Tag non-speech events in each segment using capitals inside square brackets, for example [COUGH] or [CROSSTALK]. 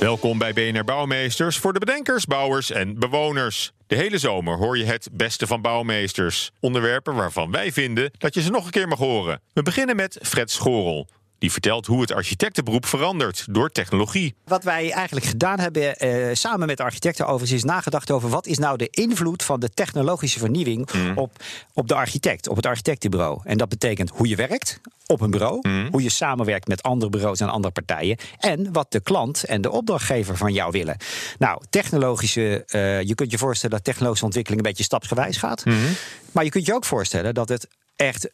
Welkom bij BNR Bouwmeesters voor de bedenkers, bouwers en bewoners. De hele zomer hoor je het beste van bouwmeesters. Onderwerpen waarvan wij vinden dat je ze nog een keer mag horen. We beginnen met Fred Schorel. Die vertelt hoe het architectenberoep verandert door technologie. Wat wij eigenlijk gedaan hebben, eh, samen met de architecten overigens, is nagedacht over wat is nou de invloed van de technologische vernieuwing op, op de architect, op het architectenbureau. En dat betekent hoe je werkt op een bureau, hoe je samenwerkt met andere bureaus en andere partijen, en wat de klant en de opdrachtgever van jou willen. Nou, technologische, eh, je kunt je voorstellen dat technologische ontwikkeling een beetje stapsgewijs gaat. Maar je kunt je ook voorstellen dat het echt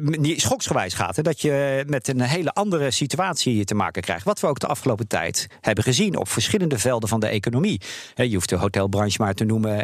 niet schoksgewijs gaat. Hè? Dat je met een hele andere situatie te maken krijgt. Wat we ook de afgelopen tijd hebben gezien op verschillende velden van de economie. Hè, je hoeft de hotelbranche maar te noemen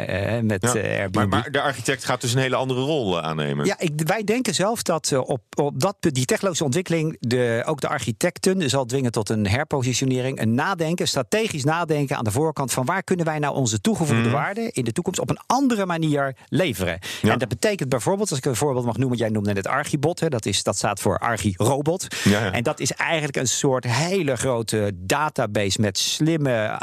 met Ja, Airbnb. maar, maar de architect gaat dus een hele andere rol aannemen. Ja, ik, wij denken zelf dat op, op dat, punt, die technologische ontwikkeling de, ook de architecten zal dwingen tot een herpositionering, een nadenken, strategisch nadenken aan de voorkant van waar kunnen wij nou onze toegevoegde waarde in de toekomst op een andere manier leveren. Ja. En dat betekent bijvoorbeeld, als ik een voorbeeld mag noemen, jij noemde net Archibot, hè, dat, is, dat staat voor Archirobot. Ja, ja. En dat is eigenlijk een soort hele grote database met slimme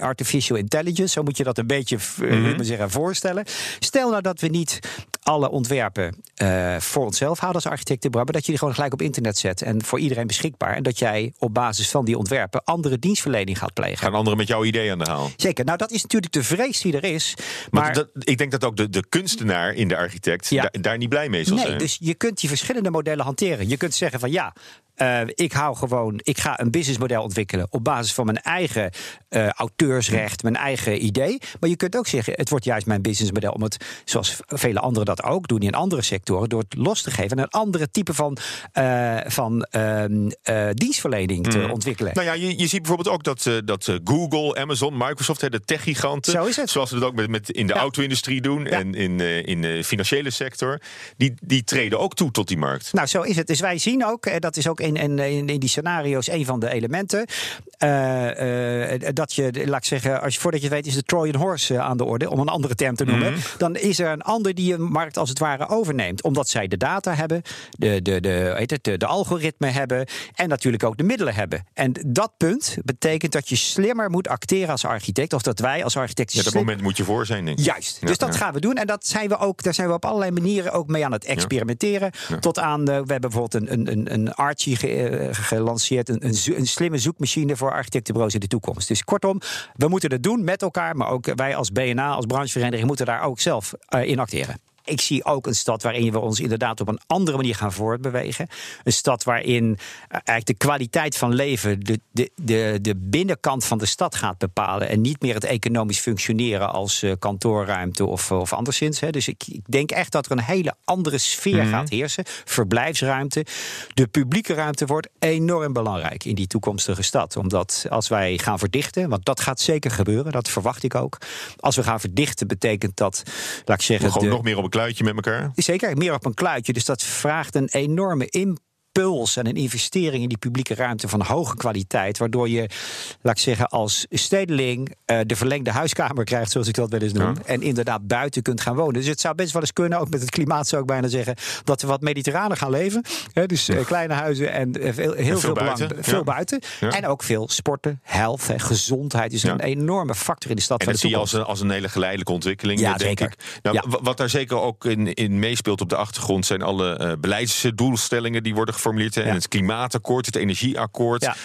artificial intelligence. Zo moet je dat een beetje mm zeggen, voorstellen. Stel nou dat we niet alle ontwerpen eh, voor onszelf houden als architecten, maar dat je die gewoon gelijk op internet zet en voor iedereen beschikbaar. En dat jij op basis van die ontwerpen andere dienstverlening gaat plegen. Gaan anderen met jouw idee aan de haal? Zeker, nou dat is natuurlijk de vrees die er is. Maar Maar dat, ik denk dat ook de, de kunstenaar in de architect Ja. daar, daar niet blij mee zal Nee, zijn. dus je kunt die verschillende modellen hanteren. Je kunt zeggen van ja, eh, ik hou gewoon, ik ga een businessmodel ontwikkelen op basis van mijn eigen eh, auteursrecht, mijn eigen idee. Maar je kunt ook zeggen, het wordt juist mijn businessmodel om het, zoals vele anderen dat ook doen in andere sectoren, door het los te geven en een andere type van, eh, van ehm, eh, dienstverlening te ontwikkelen. Nou ja, je, je ziet bijvoorbeeld ook dat, dat Google, Amazon, Microsoft, de techgiganten, Zo is het. zoals ze dat ook met, met in de Ja. auto-industrie doen Ja. en in, in de financiële sector, die, die treden ook toe tot die markt. Nou, zo is het. Dus wij zien ook, dat is ook in, in in die scenario's een van de elementen, eh, eh, dat je, laat ik zeggen, als je voordat je het weet, is de Trojan Horse eh, aan de orde, om een andere term te noemen. Dan is er een ander die een markt als het ware overneemt, omdat zij de data hebben, de, de, de, heet het, de, de algoritme hebben en natuurlijk ook de middelen hebben. En dat punt betekent dat je slimmer moet acteren als architect, of dat wij als architecten Ja, dat slim- moment moet je voor zijn, denk ik. Juist. Ja, dus dat ja. gaan we doen. En dat zijn we ook, daar zijn we op allerlei manieren ook mee aan het experimenteren. Tot aan, we hebben bijvoorbeeld een, een, een, een Archie gelanceerd. Een, een, een slimme zoekmachine voor architectenbureaus in de toekomst. Dus kortom, we moeten het doen met elkaar. Maar ook wij als BNA, als branchevereniging, moeten daar ook zelf eh, in acteren. Ik zie ook een stad waarin we ons inderdaad op een andere manier gaan voortbewegen. Een stad waarin eh, eigenlijk de kwaliteit van leven de, de, de, de binnenkant van de stad gaat bepalen. En niet meer het economisch functioneren als eh, kantoorruimte of, of anderszins. Hè. Dus ik, ik denk echt dat er een hele andere sfeer gaat heersen. Verblijfsruimte. De publieke ruimte wordt enorm belangrijk in die toekomstige stad. Omdat als wij gaan verdichten, want dat gaat zeker gebeuren, dat verwacht ik ook. Als we gaan verdichten, betekent dat, laat ik zeggen. Gewoon de- nog meer op kluitje met elkaar. Zeker, meer op een kluitje. Dus dat vraagt een enorme impuls en een investering in die publieke ruimte van hoge kwaliteit. Waardoor je, laat ik zeggen, als stedeling eh, de verlengde huiskamer krijgt, zoals ik dat wel eens noem. En inderdaad buiten kunt gaan wonen. Dus het zou best wel eens kunnen, ook met het klimaat zou ik bijna zeggen, dat we wat mediterraner gaan leven. Hè, dus eh, kleine huizen en eh, veel, heel veel, belang, buiten, veel ja. buiten. Ja. En ook veel sporten, health, hè, gezondheid is een enorme factor in de stad En dat zie je als een, als een hele geleidelijke ontwikkeling, Ja, denk zeker. ik. Nou, Wat daar zeker ook in, in meespeelt op de achtergrond... zijn alle beleidsdoelstellingen die worden Ja. En het klimaatakkoord, het energieakkoord. Ja.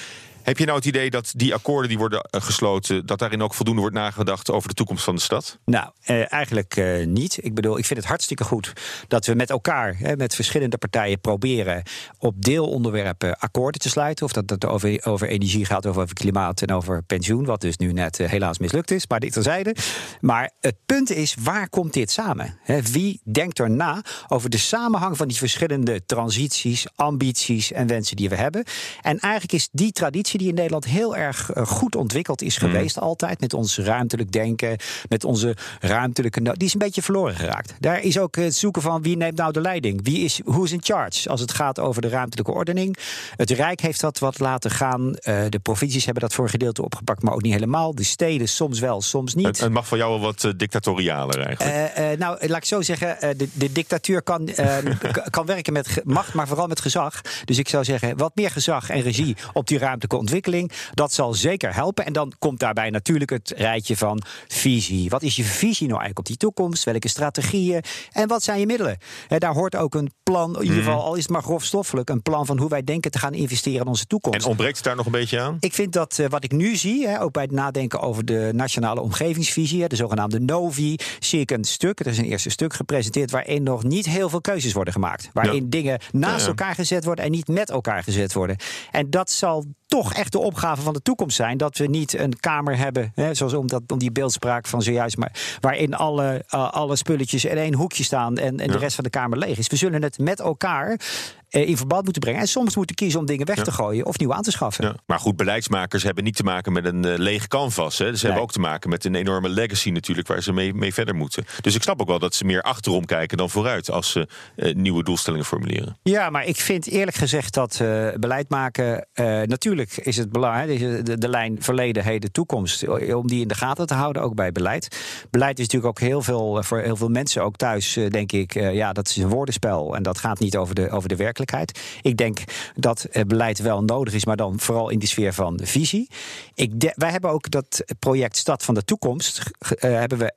Heb je nou het idee dat die akkoorden die worden eh, gesloten... dat daarin ook voldoende wordt nagedacht over de toekomst van de stad? Nou, eh, eigenlijk eh, niet. Ik bedoel, ik vind het hartstikke goed dat we met elkaar, hè, met verschillende partijen, proberen op deelonderwerpen akkoorden te sluiten. Of dat het over, over energie gaat, of over klimaat en over pensioen. Wat dus nu net eh, helaas mislukt is, maar dit terzijde. Maar het punt is, waar komt dit samen? Wie denkt er na over de samenhang van die verschillende transities, ambities en wensen die we hebben? En eigenlijk is die traditie die in Nederland heel erg eh, goed ontwikkeld is Mhm. geweest, altijd. Met ons ruimtelijk denken, met onze ruimtelijke. Die is een beetje verloren geraakt. Daar is ook het zoeken van wie neemt nou de leiding? Wie is, who is in charge als het gaat over de ruimtelijke ordening? Het Rijk heeft dat wat laten gaan. Eh, de provincies hebben dat voor een gedeelte opgepakt, maar ook niet helemaal. De steden soms wel, soms niet. Het, het mag voor jou wel wat eh, dictatorialer eigenlijk. Nou, laat ik zo zeggen, de, de dictatuur kan, eh, [LAUGHS] k- kan werken met macht, maar vooral met gezag. Dus ik zou zeggen, wat meer gezag en regie op die ruimtelijke ontwikkeling, dat zal zeker helpen. En dan komt daarbij natuurlijk het rijtje van visie. Wat is je visie nou eigenlijk op die toekomst? Welke strategieën? En wat zijn je middelen? Eh, daar hoort ook een plan, in ieder geval, al is het maar grofstoffelijk, een plan van hoe wij denken te gaan investeren in onze toekomst. en ontbreekt het daar nog een beetje aan? Ik vind dat eh, wat ik nu zie, hè, ook bij het nadenken over de nationale omgevingsvisie, hè, de zogenaamde NOVI, zie ik een stuk, er is een eerste stuk gepresenteerd, waarin nog niet heel veel keuzes worden gemaakt. Waarin Ja. dingen naast Ja. elkaar gezet worden en niet met elkaar gezet worden. En dat zal toch echt de opgave van de toekomst zijn. Dat we niet een kamer hebben, hè, zoals om, dat, om die beeldspraak van zojuist, maar waarin alle, eh, alle spulletjes in één hoekje staan en, en de rest van de kamer leeg is. We zullen het met elkaar in verband moeten brengen. En soms moeten kiezen om dingen weg te gooien of nieuw aan te schaffen. Ja. Maar goed, beleidsmakers hebben niet te maken met een eh, lege canvas. Hè. Ze hebben ook te maken met een enorme legacy natuurlijk... waar ze mee, mee verder moeten. Dus ik snap ook wel dat ze meer achterom kijken dan vooruit... als ze eh, nieuwe doelstellingen formuleren. Ja, maar ik vind eerlijk gezegd dat eh, beleid maken. eh, natuurlijk is het belangrijk, de, de, de lijn verleden, heden, toekomst. om die in de gaten te houden, ook bij beleid. Beleid is natuurlijk ook heel veel, eh, voor heel veel mensen, ook thuis, eh, denk ik. eh, ja, dat is een woordenspel. En dat gaat niet over de, over de werkelijkheid. Ik denk dat beleid wel nodig is, maar dan vooral in de sfeer van visie. Ik wij hebben ook dat project Stad van de Toekomst. eh, hebben, we,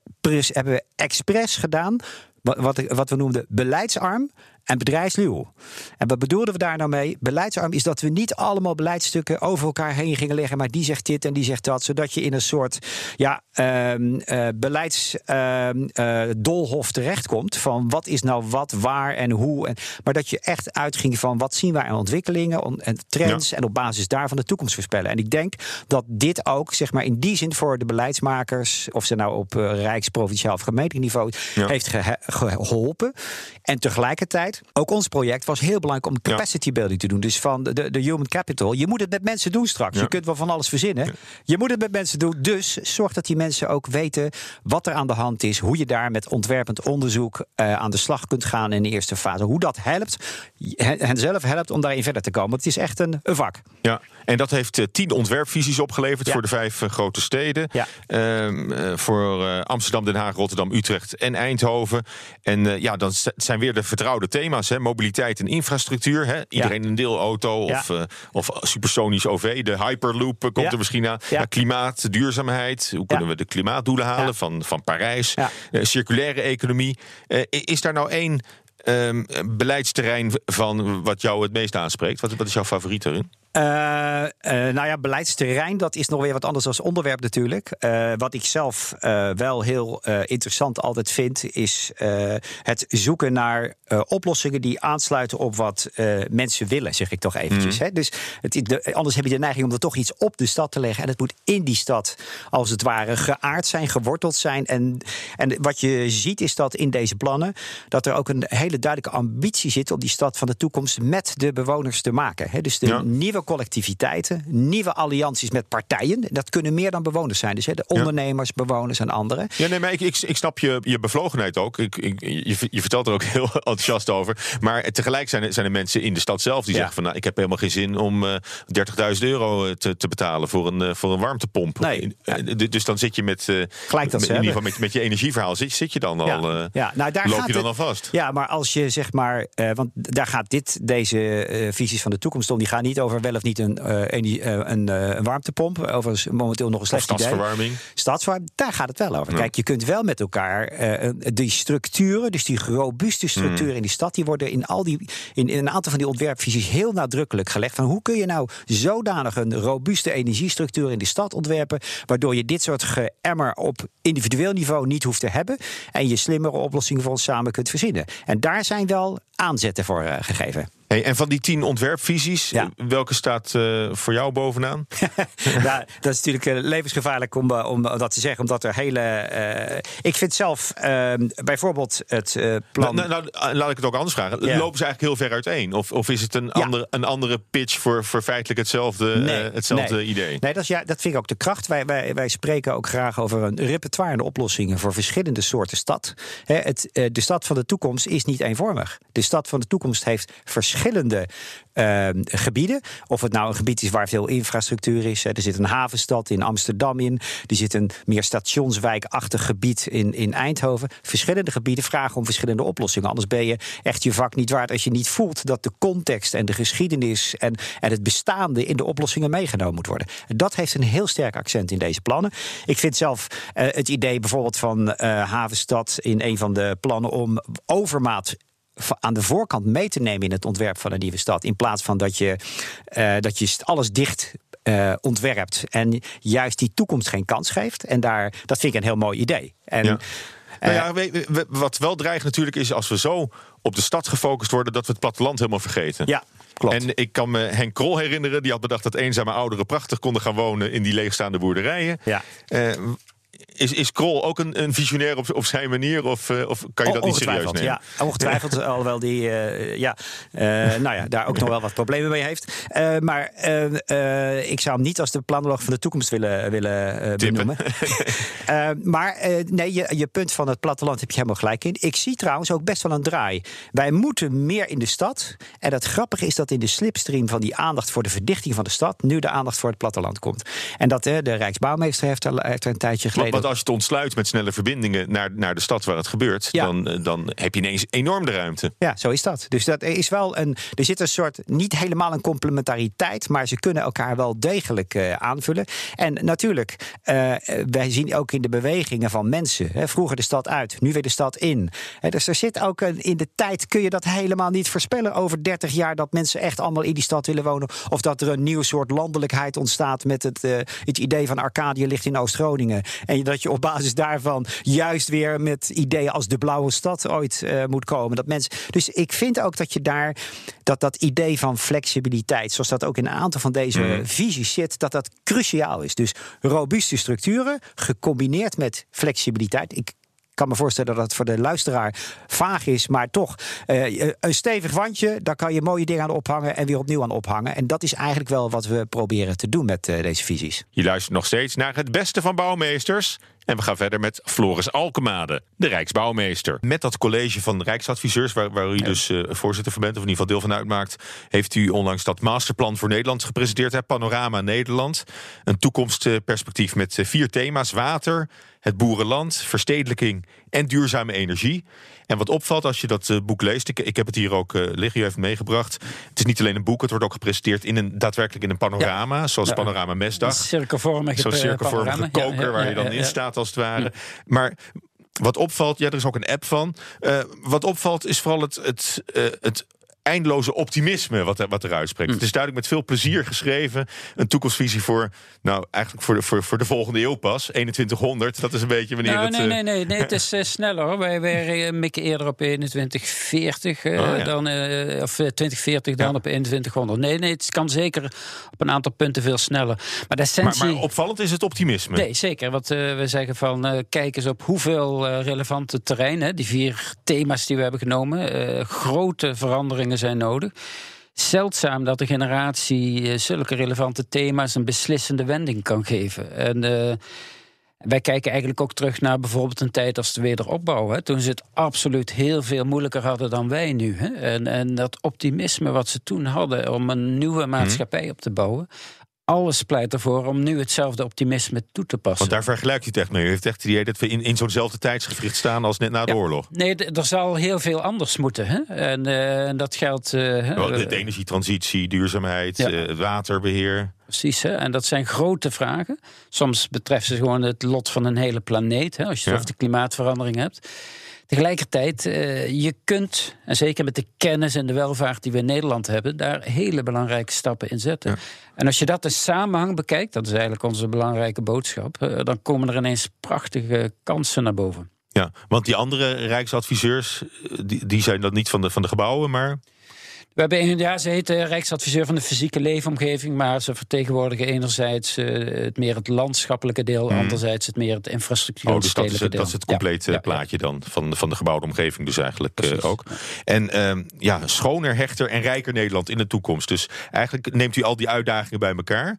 hebben we expres gedaan. Wat, wat, wat we noemden beleidsarm en bedrijfsluw. En wat bedoelden we daar nou mee? Beleidsarm is dat we niet allemaal beleidstukken over elkaar heen gingen leggen, maar die zegt dit en die zegt dat, zodat je in een soort ja, ehm eh, beleidsdolhof terechtkomt van wat is nou wat, waar en hoe. En, maar dat je echt uitging van wat zien wij aan ontwikkelingen on- en trends en op basis daarvan de toekomst voorspellen. En ik denk dat dit ook, zeg maar, in die zin voor de beleidsmakers, of ze nou op eh, rijks, provinciaal of gemeentelijk niveau, Ja. heeft geholpen. En tegelijkertijd, ook ons project was heel belangrijk om capacity building te doen. Dus van de, de, human capital. Je moet het met mensen doen straks. Ja. Je kunt wel van alles verzinnen. Je moet het met mensen doen. Dus zorg dat die mensen ook weten wat er aan de hand is. Hoe je daar met ontwerpend onderzoek eh, aan de slag kunt gaan in de eerste fase. Hoe dat helpt, hen zelf helpt om daarin verder te komen. Want het is echt een, een vak. Ja, en dat heeft eh, tien ontwerpvisies opgeleverd Ja. voor de vijf eh, grote steden. Ja. Ehm, eh, voor Amsterdam, Den Haag, Rotterdam, Utrecht en Eindhoven. En ja, dan zijn weer de vertrouwde thema's. Hè? Mobiliteit en infrastructuur. Hè? Iedereen een deelauto of, eh, of supersonisch OV. De Hyperloop eh, komt er misschien aan. Ja, klimaat, duurzaamheid. Hoe kunnen we de klimaatdoelen halen van, van Parijs? Eh, circulaire economie. Is daar nou één... ehm, beleidsterrein van wat jou het meest aanspreekt? Wat, wat is jouw favoriet erin? Eh, eh, nou ja, beleidsterrein, dat is nog weer wat anders als onderwerp natuurlijk. Eh, wat ik zelf wel heel interessant altijd vind, is het zoeken naar oplossingen die aansluiten op wat mensen willen, zeg ik toch eventjes. Hè? Dus het, de- anders heb je de neiging om er toch iets op de stad te leggen. En het moet in die stad, als het ware, geaard zijn, geworteld zijn. En, en wat je ziet is dat in deze plannen, dat er ook een hele duidelijke ambitie zit om die stad van de toekomst met de bewoners te maken. Hè? Dus de Ja. nieuwe collectiviteiten, nieuwe allianties met partijen. Dat kunnen meer dan bewoners zijn. Dus hè, de ondernemers, bewoners en anderen. Ja, nee, maar ik, ik, ik snap je, je bevlogenheid ook. Ik, ik, je, je vertelt er ook [LAUGHS] heel enthousiast over. Maar tegelijk zijn er, zijn er mensen in de stad zelf die Ja. zeggen van... Nou, ik heb helemaal geen zin om eh 30.000 euro eh, te, te betalen voor een, eh, voor een warmtepomp. Nee. Eh, Dus dan zit je met, eh, Gelijk dat met- in ieder geval met, met je energieverhaal zit, zit je dan al... eh, ja, nou, daar loop gaat je dan het- al vast. Ja, maar als je zeg maar, eh, want daar gaat dit, deze eh, visies van de toekomst om, die gaan niet over wel of niet een, eh, eh, een, eh, een warmtepomp. Overigens momenteel nog een slecht idee. stadsverwarming. Stadsverwarming, daar gaat het wel over. Kijk, je kunt wel met elkaar die structuren, dus die robuuste Hmm. structuren in die stad, die worden in al die in, in een aantal van die ontwerpvisies heel nadrukkelijk gelegd. Van hoe kun je nou zodanig een robuuste energiestructuur in de stad ontwerpen, waardoor je dit soort geëmmer op individueel niveau niet hoeft te hebben en je slimmere oplossingen voor ons samen kunt verzinnen. En daar zijn wel aanzetten voor gegeven. Hey, en van die tien ontwerpvisies, Ja. welke staat eh, voor jou bovenaan? [LAUGHS] ja, dat is natuurlijk eh, levensgevaarlijk om, eh, om dat te zeggen, omdat er hele. eh, ik vind zelf eh, bijvoorbeeld het eh, plan. Nou, nou, nou, laat ik het ook anders vragen. Ja. Lopen ze eigenlijk heel ver uiteen? Of, of is het een, andere, een andere pitch voor, voor feitelijk hetzelfde, eh, hetzelfde nee. idee? Nee, dat, is, ja, dat vind ik ook de kracht. Wij, wij, wij spreken ook graag over een repertoire aan oplossingen voor verschillende soorten stad. Het, eh, de stad van de toekomst is niet eenvormig. De stad van de toekomst heeft verschillende eh, gebieden. Of het nou een gebied is waar veel infrastructuur is. Hè. Er zit een havenstad in Amsterdam in. Er zit een meer stationswijkachtig gebied in, in Eindhoven. Verschillende gebieden vragen om verschillende oplossingen. Anders ben je echt je vak niet waard als je niet voelt dat de context en de geschiedenis en, en het bestaande in de oplossingen meegenomen moet worden. Dat heeft een heel sterk accent in deze plannen. Ik vind zelf eh, het idee bijvoorbeeld van eh, Havenstad in een van de plannen om overmaat aan de voorkant mee te nemen in het ontwerp van een nieuwe stad. In plaats van dat je, eh, dat je alles dicht eh, ontwerpt en juist die toekomst geen kans geeft. En daar, dat vind ik een heel mooi idee. En, Ja. Nou eh, ja, we- we- wat wel dreigt natuurlijk is als we zo op de stad gefocust worden... dat we het platteland helemaal vergeten. ja, klopt. En ik kan me Henk Krol herinneren, die had bedacht dat eenzame ouderen prachtig konden gaan wonen in die leegstaande boerderijen. Ja. Is, is Krol ook een, een visionair op, op zijn manier? Of, eh, of kan je dat niet serieus nemen? Ja, ongetwijfeld, alhoewel die eh, ja, eh, [LAUGHS] nou ja, daar ook nog wel wat problemen mee heeft. Maar ik zou hem niet als de planoloog van de toekomst willen, willen benoemen. [LAUGHS] Maar nee, je, je punt van het platteland heb je helemaal gelijk in. Ik zie trouwens ook best wel een draai. Wij moeten meer in de stad. En het grappige is dat in de slipstream van die aandacht voor de verdichting van de stad... nu de aandacht voor het platteland komt. En dat de Rijksbouwmeester heeft er, heeft er een tijdje geleden... als je het ontsluit met snelle verbindingen naar, naar de stad waar het gebeurt, Ja. dan, eh, dan heb je ineens enorm de ruimte. Ja, zo is dat. Dus dat is wel een. Er zit een soort. Niet helemaal een complementariteit, maar ze kunnen elkaar wel degelijk eh, aanvullen. En natuurlijk, eh, wij zien ook in de bewegingen van mensen. Hè, vroeger de stad uit, nu weer de stad in. Hè, dus er zit ook een, in de tijd kun je dat helemaal niet voorspellen over 30 jaar dat mensen echt allemaal in die stad willen wonen. Of dat er een nieuw soort landelijkheid ontstaat met het, het idee van Arcadië ligt in Oost-Groningen. En dat je op basis daarvan juist weer met ideeën als de blauwe stad ooit eh, moet komen. Dat mensen, dus ik vind ook dat je daar dat dat idee van flexibiliteit, zoals dat ook in een aantal van deze visies zit, dat dat cruciaal is. Dus robuuste structuren gecombineerd met flexibiliteit. Ik kan me voorstellen dat het voor de luisteraar vaag is, maar toch eh, een stevig wandje, daar kan je mooie dingen aan ophangen en weer opnieuw aan ophangen. En dat is eigenlijk wel wat we proberen te doen met eh, deze visies. Je luistert nog steeds naar het beste van bouwmeesters. En we gaan verder met Floris Alkemade, de Rijksbouwmeester. Met dat college van Rijksadviseurs, waar, waar u dus eh, voorzitter van bent, of in ieder geval deel van uitmaakt, heeft u onlangs dat masterplan voor Nederland gepresenteerd. Hè? Panorama Nederland. Een toekomstperspectief met eh, vier thema's: water, het boerenland, verstedelijking en duurzame energie. En wat opvalt als je dat eh, boek leest, ik, ik heb het hier ook eh, liggen, u heeft meegebracht. Het is niet alleen een boek, het wordt ook gepresenteerd in een, daadwerkelijk in een panorama, zoals Panorama Mesdag. Cirkelvormige Zo'n eh, cirkelvormige panorama. Ja, koker ja, waar je dan in staat als het ware. Maar wat opvalt, ja, er is ook een app van. Wat opvalt is vooral het, het, het eindeloze optimisme wat, er, wat eruit spreekt. Het is duidelijk met veel plezier geschreven. Een toekomstvisie voor, nou, eigenlijk voor de, voor, voor de volgende eeuw pas. 2100, dat is een beetje wanneer Nou, het... nee, eh, nee, nee, nee, het [LAUGHS] is eh, sneller hoor. Wij, wij mikken eerder op 2140 eh, Oh, ja. dan, of eh, 2040 dan Ja. op 2100. Nee, nee, het kan zeker op een aantal punten veel sneller. Maar de maar, essentie... maar opvallend is het optimisme. Nee, zeker. Want we zeggen van kijk eens op hoeveel relevante terreinen, die vier thema's die we hebben genomen, grote veranderingen zijn nodig. Zeldzaam dat de generatie eh, zulke relevante thema's een beslissende wending kan geven. En eh, wij kijken eigenlijk ook terug naar bijvoorbeeld een tijd als de wederopbouw. Hè, toen ze het absoluut heel veel moeilijker hadden dan wij nu. Hè. En, en dat optimisme wat ze toen hadden om een nieuwe maatschappij op te bouwen. Alles pleit ervoor om nu hetzelfde optimisme toe te passen. Want daar vergelijkt u het echt mee. U heeft echt het idee dat we in, in zo'nzelfde tijdsgevricht staan als net na de Ja. oorlog. Nee, er zal heel veel anders moeten. Hè? En eh, dat geldt. eh, hè, Wel, De, de eh, energietransitie, duurzaamheid, Ja. eh, waterbeheer. Precies, hè? en dat zijn grote vragen. Soms betreffen ze gewoon het lot van een hele planeet, hè? als je het Ja. over de klimaatverandering hebt. Tegelijkertijd, eh, je kunt, en zeker met de kennis en de welvaart die we in Nederland hebben, daar hele belangrijke stappen in zetten. En als je dat in samenhang bekijkt, dat is eigenlijk onze belangrijke boodschap, eh, dan komen er ineens prachtige kansen naar boven. Ja, want die andere rijksadviseurs, eh, die, die zijn dan niet van de, van de gebouwen, maar... We hebben een, ja, ze heet Rijksadviseur van de fysieke leefomgeving, maar ze vertegenwoordigen enerzijds uh, het meer het landschappelijke deel, mm. anderzijds het meer het infrastructuur. Oh, dus dat is, het, dat is het complete ja, plaatje dan van, van de gebouwde omgeving, dus eigenlijk uh, ook. En uh, ja, schoner, hechter en rijker Nederland in de toekomst. Dus eigenlijk neemt u al die uitdagingen bij elkaar.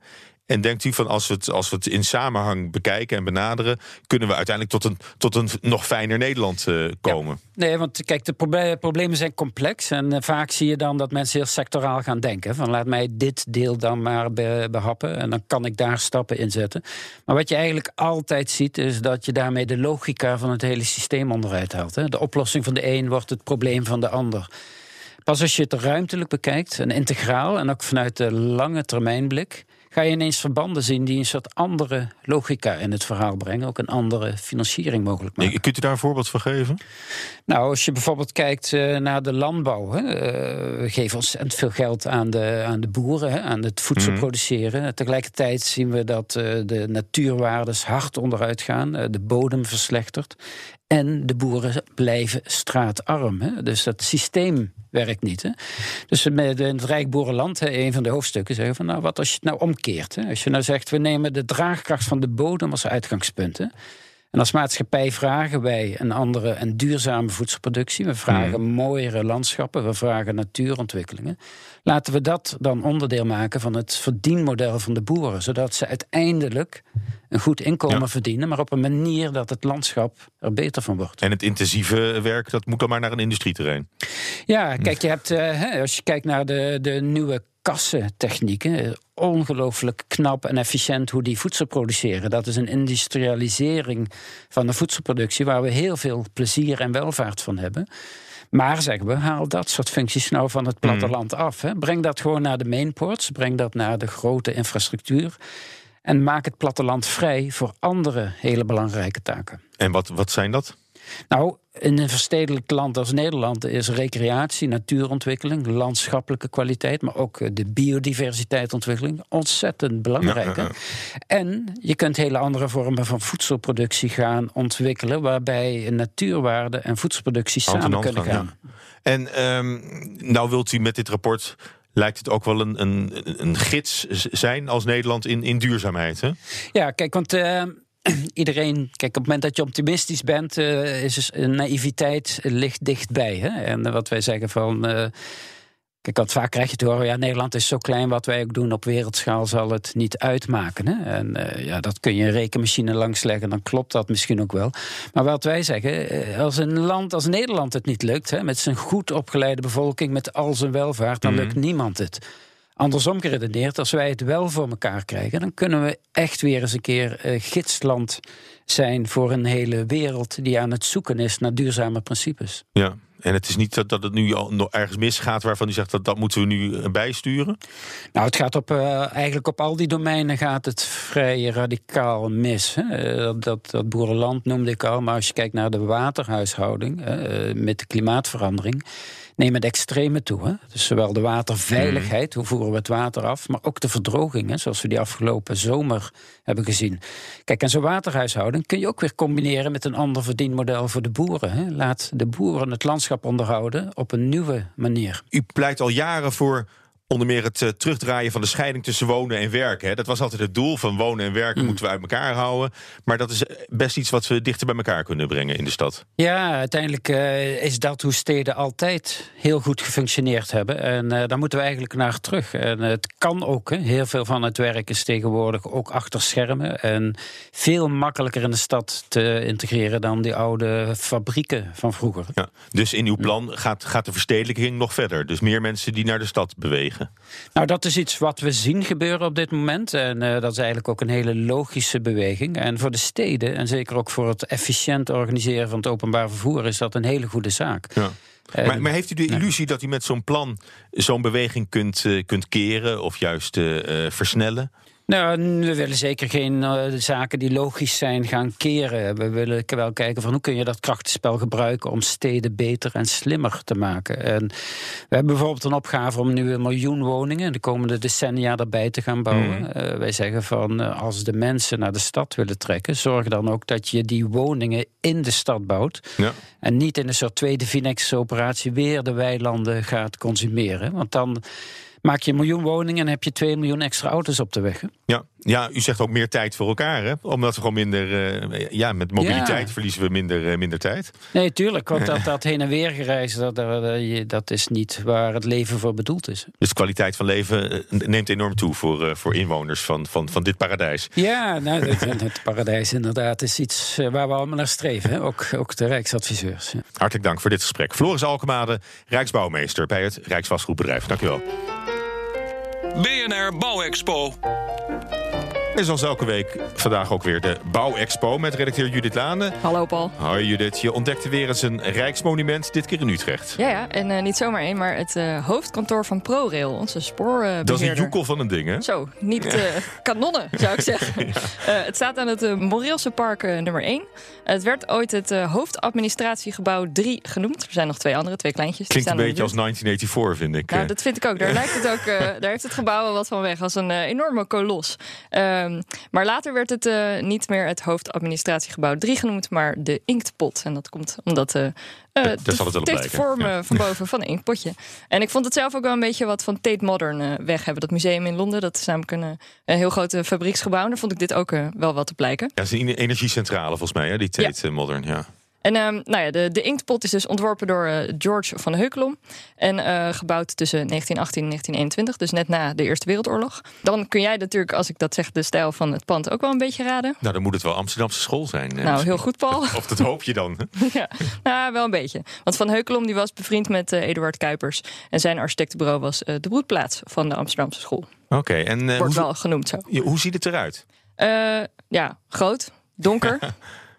En denkt u van als we, het, als we het in samenhang bekijken en benaderen, kunnen we uiteindelijk tot een, tot een nog fijner Nederland uh, komen? Ja. Nee, want kijk, de problemen zijn complex. En uh, vaak zie je dan dat mensen heel sectoraal gaan denken. Van laat mij dit deel dan maar be behappen. En dan kan ik daar stappen in zetten. Maar wat je eigenlijk altijd ziet, is dat je daarmee de logica van het hele systeem onderuit haalt. Hè? De oplossing van de een wordt het probleem van de ander. Pas als je het ruimtelijk bekijkt en integraal en ook vanuit de lange termijnblik ga je ineens verbanden zien die een soort andere logica in het verhaal brengen. Ook een andere financiering mogelijk maken. Nee, kunt u daar een voorbeeld van geven? Nou, als je bijvoorbeeld kijkt uh, naar de landbouw. Hè, uh, we geven ontzettend veel geld aan de, aan de boeren, hè, aan het voedsel mm. produceren. Tegelijkertijd zien we dat uh, de natuurwaardes hard onderuit gaan. de bodem verslechtert. En de boeren blijven straatarm. Hè? Dus dat systeem werkt niet. Hè? Dus met het Rijk Boerenland, hè, een van de hoofdstukken, zeggen van nou, wat als je het nou omkeert? Hè? Als je nou zegt, we nemen de draagkracht van de bodem als uitgangspunt. Hè? En als maatschappij vragen wij een andere en duurzame voedselproductie. We vragen mm. mooiere landschappen, we vragen natuurontwikkelingen. Laten we dat dan onderdeel maken van het verdienmodel van de boeren. Zodat ze uiteindelijk een goed inkomen verdienen, maar op een manier dat het landschap er beter van wordt. En het intensieve werk, dat moet dan maar naar een industrieterrein. Ja, kijk, je hebt, uh, als je kijkt naar de, de nieuwe kassentechnieken. Ongelooflijk knap en efficiënt hoe die voedsel produceren. Dat is een industrialisering van de voedselproductie waar we heel veel plezier en welvaart van hebben. Maar zeggen we, haal dat soort functies nou van het hmm. platteland af. Hè. Breng dat gewoon naar de mainports, breng dat naar de grote infrastructuur. En maak het platteland vrij voor andere hele belangrijke taken. En wat, wat zijn dat? Nou, in een verstedelijk land als Nederland is recreatie, natuurontwikkeling, landschappelijke kwaliteit, maar ook eh, de biodiversiteitsontwikkeling ontzettend belangrijk. En je kunt hele andere vormen van voedselproductie gaan ontwikkelen, waarbij natuurwaarde en voedselproductie samen kunnen gaan. En um, nou wilt u met dit rapport lijkt het ook wel een, een, een gids zijn als Nederland in, in duurzaamheid. Hè? Ja, kijk, want. Uh, [CLEARS THROAT] iedereen, kijk, op het moment dat je optimistisch bent, uh, is naïviteit ligt dichtbij. Hè? En wat wij zeggen van. Uh, Kijk, want vaak krijg je te horen, ja, Nederland is zo klein, wat wij ook doen op wereldschaal zal het niet uitmaken. Hè? En uh, ja, dat kun je een rekenmachine langsleggen, dan klopt dat misschien ook wel. Maar wat wij zeggen, als een land als Nederland het niet lukt, hè, met zijn goed opgeleide bevolking, met al zijn welvaart, dan mm lukt niemand het. Andersom geredeneerd, als wij het wel voor elkaar krijgen, dan kunnen we echt weer eens een keer uh, gidsland zijn voor een hele wereld die aan het zoeken is naar duurzame principes. Ja, en het is niet dat, dat het nu al nog ergens misgaat waarvan u zegt dat dat moeten we nu eh, bijsturen? Nou, het gaat op, uh, eigenlijk op al die domeinen gaat het vrij radicaal mis. Hè? Dat, dat, boerenland noemde ik al, maar als je kijkt naar de waterhuishouding uh, met de klimaatverandering nemen de extreme toe. Hè? Dus zowel de waterveiligheid, hoe voeren we het water af, maar ook de verdroging, hè, zoals we die afgelopen zomer hebben gezien. Kijk, en zo'n waterhuishouding kun je ook weer combineren met een ander verdienmodel voor de boeren. Hè? Laat de boeren het landschap onderhouden op een nieuwe manier. U pleit al jaren voor onder meer het uh, terugdraaien van de scheiding tussen wonen en werken. Hè. Dat was altijd het doel van wonen en werken mm. moeten we uit elkaar houden. Maar dat is best iets wat we dichter bij elkaar kunnen brengen in de stad. Ja, uiteindelijk uh, is dat hoe steden altijd heel goed gefunctioneerd hebben. En uh, daar moeten we eigenlijk naar terug. En het kan ook. Hè. Heel veel van het werk is tegenwoordig ook achter schermen. En veel makkelijker in de stad te integreren dan die oude fabrieken van vroeger. Ja, dus in uw plan gaat, gaat de verstedelijking nog verder. Dus meer mensen die naar de stad bewegen. Nou, dat is iets wat we zien gebeuren op dit moment. En uh, dat is eigenlijk ook een hele logische beweging. En voor de steden, en zeker ook voor het efficiënt organiseren van het openbaar vervoer, is dat een hele goede zaak. Ja. maar, maar, heeft u de illusie dat u met zo'n plan zo'n beweging kunt, uh, kunt keren of juist uh, versnellen? Nou, we willen zeker geen uh, zaken die logisch zijn gaan keren. We willen wel kijken van hoe kun je dat krachtenspel gebruiken om steden beter en slimmer te maken. En we hebben bijvoorbeeld een opgave om nu een miljoen woningen de komende decennia erbij te gaan bouwen. Mm. Uh, wij zeggen van uh, als de mensen naar de stad willen trekken, zorg dan ook dat je die woningen in de stad bouwt. Ja. En niet in een soort tweede Finex-operatie weer de weilanden gaat consumeren. Want dan maak je een miljoen woningen en heb je 2 miljoen extra auto's op de weg. Ja, ja, u zegt ook meer tijd voor elkaar, hè? Omdat we gewoon minder. Uh, ja, met mobiliteit verliezen we minder, uh, minder tijd. Nee, tuurlijk. Want [LAUGHS] dat, dat heen en weer gereizen, dat, dat is niet waar het leven voor bedoeld is. Dus de kwaliteit van leven eh, neemt enorm toe voor, voor inwoners van, van, van dit paradijs. Ja, nou, het, het paradijs inderdaad is iets waar we allemaal naar streven. Hè? Ook, ook de Rijksadviseurs. Ja. Hartelijk dank voor dit gesprek. Floris Alkemade, Rijksbouwmeester bij het Rijksvastgoedbedrijf. Dank u wel. BNR Bouwexpo. En zoals elke week vandaag ook weer de Bouwexpo met redacteur Judith Lane. Hallo Paul. Hoi Judith, je ontdekte weer eens een rijksmonument, dit keer in Utrecht. Ja, ja en uh, niet zomaar één, maar het uh, hoofdkantoor van ProRail, onze spoorbeheerder. Dat is een joekel van een ding, hè? Zo, niet uh, kanonnen, zou ik [LAUGHS] zeggen. ja. het staat aan het Moreelse Park nummer 1. Het werd ooit het hoofdadministratiegebouw 3 genoemd. Er zijn nog twee andere, twee kleintjes. Klinkt een beetje als 1984, vind ik. Nou, dat vind ik ook. Daar lijkt het ook, [LAUGHS] daar heeft het gebouw wel wat van weg, als een enorme kolos. Um, maar later werd het uh, niet meer het hoofdadministratiegebouw 3 genoemd, maar de Inktpot. En dat komt omdat uh, uh, dat zal het wel de vorm ja. van boven van een inkpotje. En ik vond het zelf ook wel een beetje wat van Tate Modern weg hebben. Dat museum in Londen, dat is namelijk een, een heel groot fabrieksgebouw. En daar vond ik dit ook wel wat te blijken. Ja, het is een energiecentrale volgens mij, hè, die Tate ja. Modern. Ja. En um, nou ja, de, de inktpot is dus ontworpen door uh, George van Heukelom. En uh, gebouwd tussen 1918 en 1921, dus net na de Eerste Wereldoorlog. Dan kun jij natuurlijk, als ik dat zeg, de stijl van het pand ook wel een beetje raden. Nou, dan moet het wel Amsterdamse school zijn. Nou, heel goed, Paul. Of dat hoop je dan. [LAUGHS] ja, nou, wel een beetje. Want Van Heukelom die was bevriend met uh, Eduard Kuipers. En zijn architectenbureau was de broedplaats van de Amsterdamse school. Oké, okay, en... Wordt wel genoemd zo. Hoe ziet het eruit? ja, groot, donker. [LAUGHS]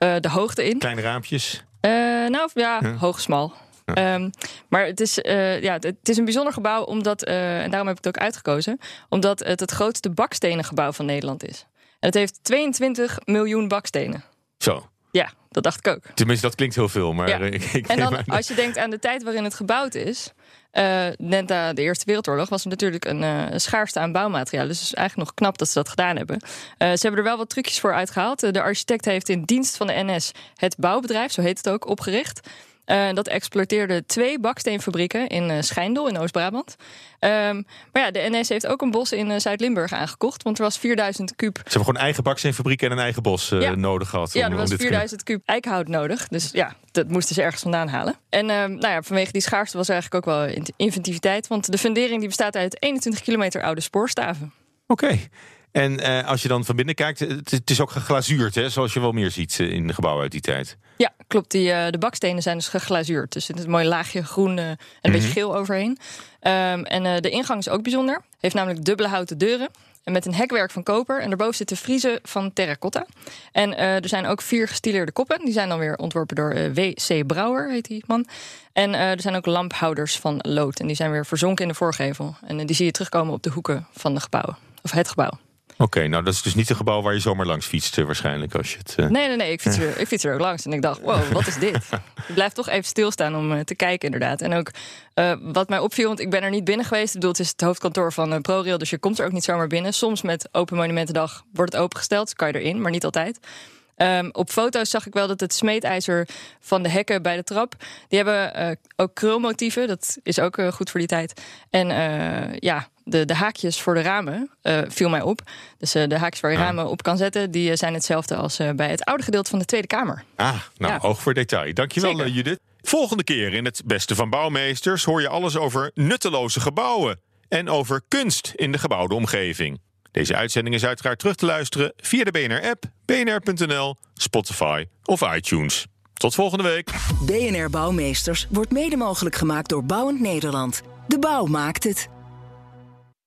de hoogte in. Kleine raampjes. Uh, nou ja, ja. hoog, smal. Um, maar het is, uh, ja, het is een bijzonder gebouw, omdat, uh, en daarom heb ik het ook uitgekozen, omdat het het grootste bakstenengebouw van Nederland is. En het heeft 22 miljoen bakstenen. Zo. Ja, dat dacht ik ook. Tenminste, dat klinkt heel veel. Maar ja. [LAUGHS] ik, ik en dan, als je denkt aan de tijd waarin het gebouwd is, uh, net na de Eerste Wereldoorlog was er natuurlijk een uh, schaarste aan bouwmateriaal. Dus het is eigenlijk nog knap dat ze dat gedaan hebben. Uh, ze hebben er wel wat trucjes voor uitgehaald. de architect heeft in dienst van de NS het bouwbedrijf, zo heet het ook, opgericht. Uh, dat exploiteerde twee baksteenfabrieken in uh, Schijndel in Oost-Brabant. Um, maar ja, de NS heeft ook een bos in uh, Zuid-Limburg aangekocht, want er was 4000 kuub. Ze hebben gewoon eigen baksteenfabriek en een eigen bos ja. nodig gehad. Ja, er was 4000 kuub eikenhout nodig. Dus ja, dat moesten ze ergens vandaan halen. En um, nou ja, vanwege die schaarste was er eigenlijk ook wel inventiviteit, want de fundering die bestaat uit 21 kilometer oude spoorstaven. Oké. Okay. En uh, als je dan van binnen kijkt, het, het is ook geglazuurd, hè, zoals je wel meer ziet in de gebouwen uit die tijd. Ja, klopt. Die, uh, de bakstenen zijn dus geglazuurd. Dus er is een mooi laagje groen uh, en een mm -hmm. beetje geel overheen. Um, en de ingang is ook bijzonder. Heeft namelijk dubbele houten deuren. En met een hekwerk van koper. En daarboven zitten friezen van terracotta. En er zijn ook vier gestileerde koppen. Die zijn dan weer ontworpen door W.C. Brouwer, heet die man. En er zijn ook lamphouders van lood. En die zijn weer verzonken in de voorgevel. En die zie je terugkomen op de hoeken van de gebouwen. Of het gebouw. Oké, okay, nou dat is dus niet een gebouw waar je zomaar langs fietst waarschijnlijk als je het... Uh... Nee, nee, nee, ik fiets, er, ik fiets er ook langs en ik dacht, wow, wat is dit? [LAUGHS] ik blijf toch even stilstaan om uh, te kijken inderdaad. En ook uh, wat mij opviel, want ik ben er niet binnen geweest. Ik bedoel, het is het hoofdkantoor van ProRail, dus je komt er ook niet zomaar binnen. Soms met Open Monumentendag wordt het opengesteld, dus kan je erin, maar niet altijd. Um, op foto's zag ik wel dat het smeedijzer van de hekken bij de trap... die hebben uh, ook krulmotieven, dat is ook uh, goed voor die tijd. En uh, ja, de, de haakjes voor de ramen viel mij op. Dus de haakjes waar je ramen op kan zetten... die zijn hetzelfde als bij het oude gedeelte van de Tweede Kamer. Ah, nou, ja. oog voor detail. Dankjewel, Zeker. Judith. Volgende keer in het Beste van Bouwmeesters... hoor je alles over nutteloze gebouwen... en over kunst in de gebouwde omgeving. Deze uitzending is uiteraard terug te luisteren via de BNR-app, bnr.nl, Spotify of iTunes. Tot volgende week. BNR Bouwmeesters wordt mede mogelijk gemaakt door Bouwend Nederland. De bouw maakt het.